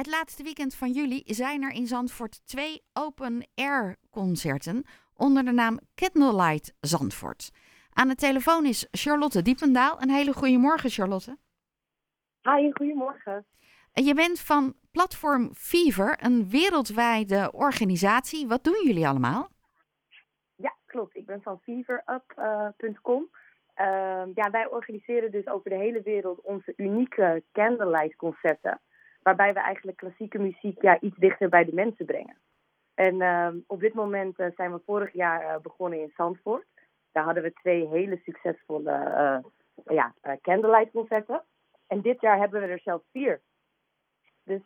Het laatste weekend van juli zijn er in Zandvoort twee open-air concerten onder de naam Candlelight Zandvoort. Aan de telefoon is Charlotte Diependaal. Een hele goede morgen, Charlotte. Hi, goedemorgen. Je bent van Platform Fever, een wereldwijde organisatie. Wat doen jullie allemaal? Ja, klopt. Ik ben van feverup.com. Uh, ja, wij organiseren dus over de hele wereld onze unieke candlelight concerten. Waarbij we eigenlijk klassieke muziek ja, iets dichter bij de mensen brengen. En uh, op dit moment uh, zijn we vorig jaar uh, begonnen in Zandvoort. Daar hadden we twee hele succesvolle ja, candlelight concerten. En dit jaar hebben we er zelfs vier. Dus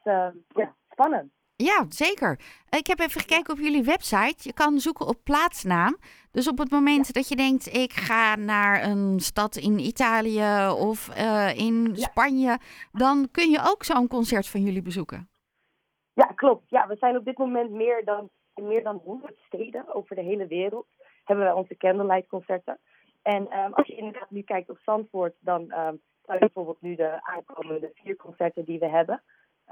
ja, spannend. Ja, zeker. Ik heb even gekeken op jullie website. Je kan zoeken op plaatsnaam. Dus op het moment dat je denkt, ik ga naar een stad in Italië of uh, in ja. Spanje, dan kun je ook zo'n concert van jullie bezoeken. Ja, klopt. Ja, we zijn op dit moment meer dan, in meer dan 100 steden over de hele wereld. Hebben we onze candlelight concerten. En um, als je inderdaad nu kijkt op Zandvoort, dan um, zijn bijvoorbeeld nu de aankomende vier concerten die we hebben.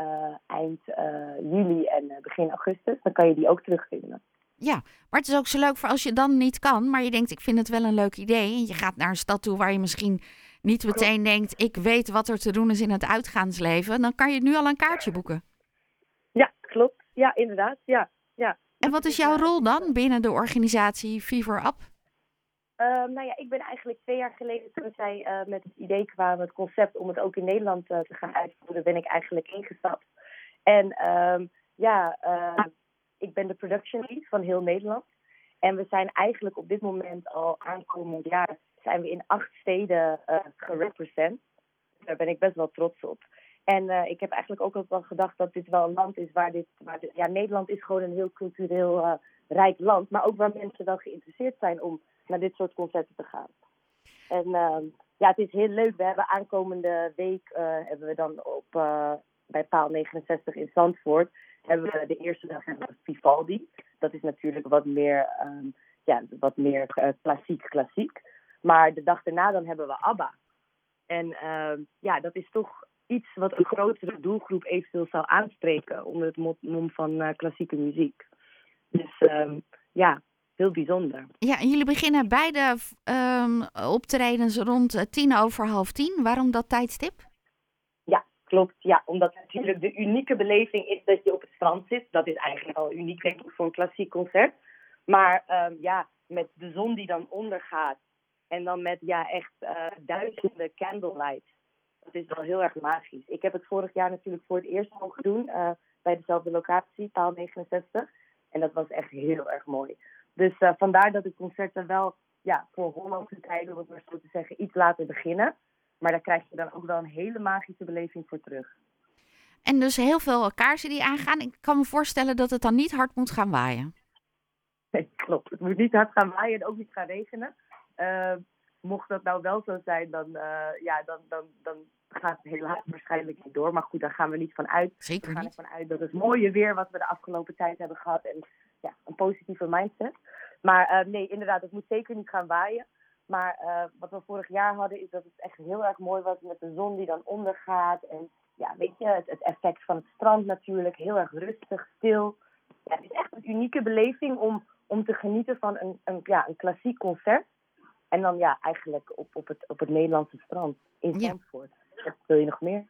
Uh, eind uh, juli en uh, begin augustus. Dan kan je die ook terugvinden. Ja, maar het is ook zo leuk voor als je dan niet kan, maar je denkt ik vind het wel een leuk idee. En je gaat naar een stad toe waar je misschien niet meteen denkt ik weet wat er te doen is in het uitgaansleven. Dan kan je nu al een kaartje boeken. Ja, klopt. Ja, inderdaad. Ja, ja. En wat is jouw rol dan binnen de organisatie Fever Up? Uh, nou ja, ik ben eigenlijk twee jaar geleden toen zij uh, met het idee kwamen, het concept om het ook in Nederland uh, te gaan uitvoeren, ben ik eigenlijk ingestapt. En um, ja, ik ben de production lead van heel Nederland. En we zijn eigenlijk op dit moment al aankomend jaar zijn we in acht steden gerepresent. Daar ben ik best wel trots op. En ik heb eigenlijk ook wel gedacht dat dit wel een land is waar dit, waar dit ja, Nederland is gewoon een heel cultureel rijk land, maar ook waar mensen wel geïnteresseerd zijn om naar dit soort concerten te gaan. En uh, ja, het is heel leuk. We hebben aankomende week uh, hebben we dan op uh, bij paal 69 in Zandvoort hebben we de eerste dag Vivaldi. Dat is natuurlijk wat meer, um, ja, wat meer klassiek klassiek. Maar de dag daarna dan hebben we ABBA. En ja, dat is toch iets wat een grotere doelgroep eventueel zou aanspreken onder het mom van klassieke muziek. Dus um, ja, heel bijzonder. Ja, en jullie beginnen beide um, optredens rond tien over half tien. Waarom dat tijdstip? Ja, klopt. Ja, omdat natuurlijk de unieke beleving is dat je op het strand zit. Dat is eigenlijk al uniek, denk ik, voor een klassiek concert. Maar um, ja, met de zon die dan ondergaat. En dan met ja, echt uh, duizenden candlelight. Dat is wel heel erg magisch. Ik heb het vorig jaar natuurlijk voor het eerst mogen doen. Uh, bij dezelfde locatie, paal 69. En dat was echt heel erg mooi. Dus uh, vandaar dat de concerten wel ja, voor Hollandse tijden, om het maar zo te zeggen, iets later beginnen. Maar daar krijg je dan ook wel een hele magische beleving voor terug. En dus heel veel kaarsen die aangaan. Ik kan me voorstellen dat het dan niet hard moet gaan waaien. Nee, klopt. Het moet niet hard gaan waaien en ook niet gaan regenen. Uh, mocht dat nou wel zo zijn, dan, uh, ja, dan, dan, dan gaat helaas waarschijnlijk niet door. Maar goed, daar gaan we niet van uit. Zeker we gaan niet. ervan uit dat het mooie weer wat we de afgelopen tijd hebben gehad. En ja, een positieve mindset. Maar uh, nee, inderdaad, het moet zeker niet gaan waaien. Maar uh, wat we vorig jaar hadden, is dat het echt heel erg mooi was met de zon die dan ondergaat. En ja, weet je, het, het effect van het strand natuurlijk. Heel erg rustig, stil. Ja, het is echt een unieke beleving om, om te genieten van een, een, ja, een klassiek concert. En dan ja, eigenlijk op, op, het, op het Nederlandse strand in Zandvoort. Ja. Wat wil je nog meer?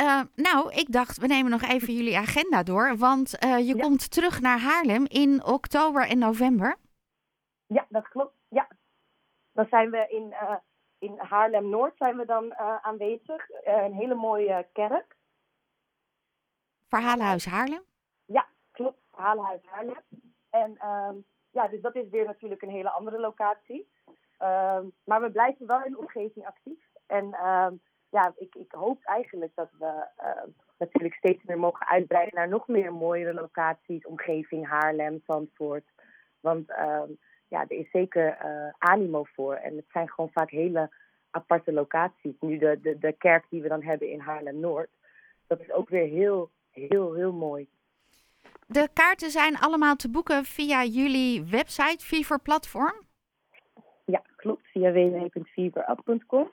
Uh, nou, ik dacht, we nemen nog even jullie agenda door. Want uh, je ja. komt terug naar Haarlem in oktober en november. Ja, dat klopt. Ja. Dan zijn we in, uh, in Haarlem-Noord zijn we dan aanwezig. een hele mooie kerk. Verhalenhuis Haarlem? Ja, klopt. Verhalenhuis Haarlem. En ja, dus dat is weer natuurlijk een hele andere locatie. maar we blijven wel in de omgeving actief. En ja, ik, ik hoop eigenlijk dat we uh, natuurlijk steeds meer mogen uitbreiden naar nog meer mooiere locaties, omgeving Haarlem, Zandvoort. Want uh, ja, er is zeker uh, animo voor. En het zijn gewoon vaak hele aparte locaties. Nu de, de, de kerk die we dan hebben in Haarlem-Noord, dat is ook weer heel, heel, heel mooi. De kaarten zijn allemaal te boeken via jullie website, Fever Platform? Ja, klopt. Via www.feverup.com.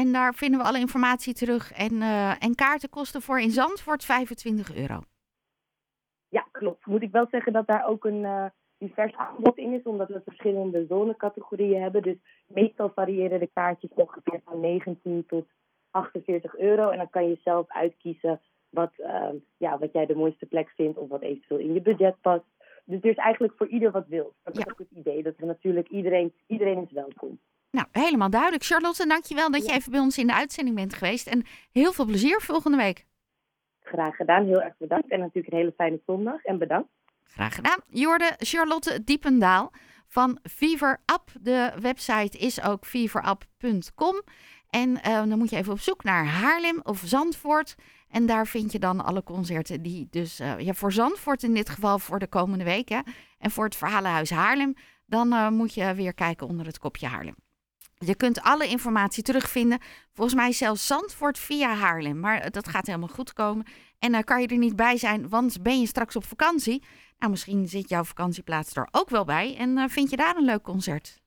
En daar vinden we alle informatie terug. En, uh, en kaarten kosten voor in Zandvoort 25 euro. Ja, klopt. Moet ik wel zeggen dat daar ook een uh, divers aanbod in is, omdat we verschillende zonecategorieën hebben. Dus meestal variëren de kaartjes ongeveer van 19 tot 48 euro. En dan kan je zelf uitkiezen wat, uh, ja, wat jij de mooiste plek vindt of wat eventueel in je budget past. Dus er is eigenlijk voor ieder wat wil. Dat is ook het idee, dat we natuurlijk iedereen, iedereen is welkom. Nou, helemaal duidelijk. Charlotte, dankjewel dat je even bij ons in de uitzending bent geweest. En heel veel plezier volgende week. Graag gedaan, heel erg bedankt. En natuurlijk een hele fijne zondag en bedankt. Graag gedaan. Jorde Charlotte Diependaal van Fever Up. De website is ook feverup.com. En uh, dan moet je even op zoek naar Haarlem of Zandvoort. En daar vind je dan alle concerten die dus... Uh, ja, voor Zandvoort in dit geval voor de komende weken. En voor het Verhalenhuis Haarlem, dan uh, moet je weer kijken onder het kopje Haarlem. Je kunt alle informatie terugvinden. Volgens mij zelfs Zandvoort via Haarlem. Maar dat gaat helemaal goed komen. En dan kan je er niet bij zijn, want ben je straks op vakantie? Nou, misschien zit jouw vakantieplaats er ook wel bij. En uh, vind je daar een leuk concert?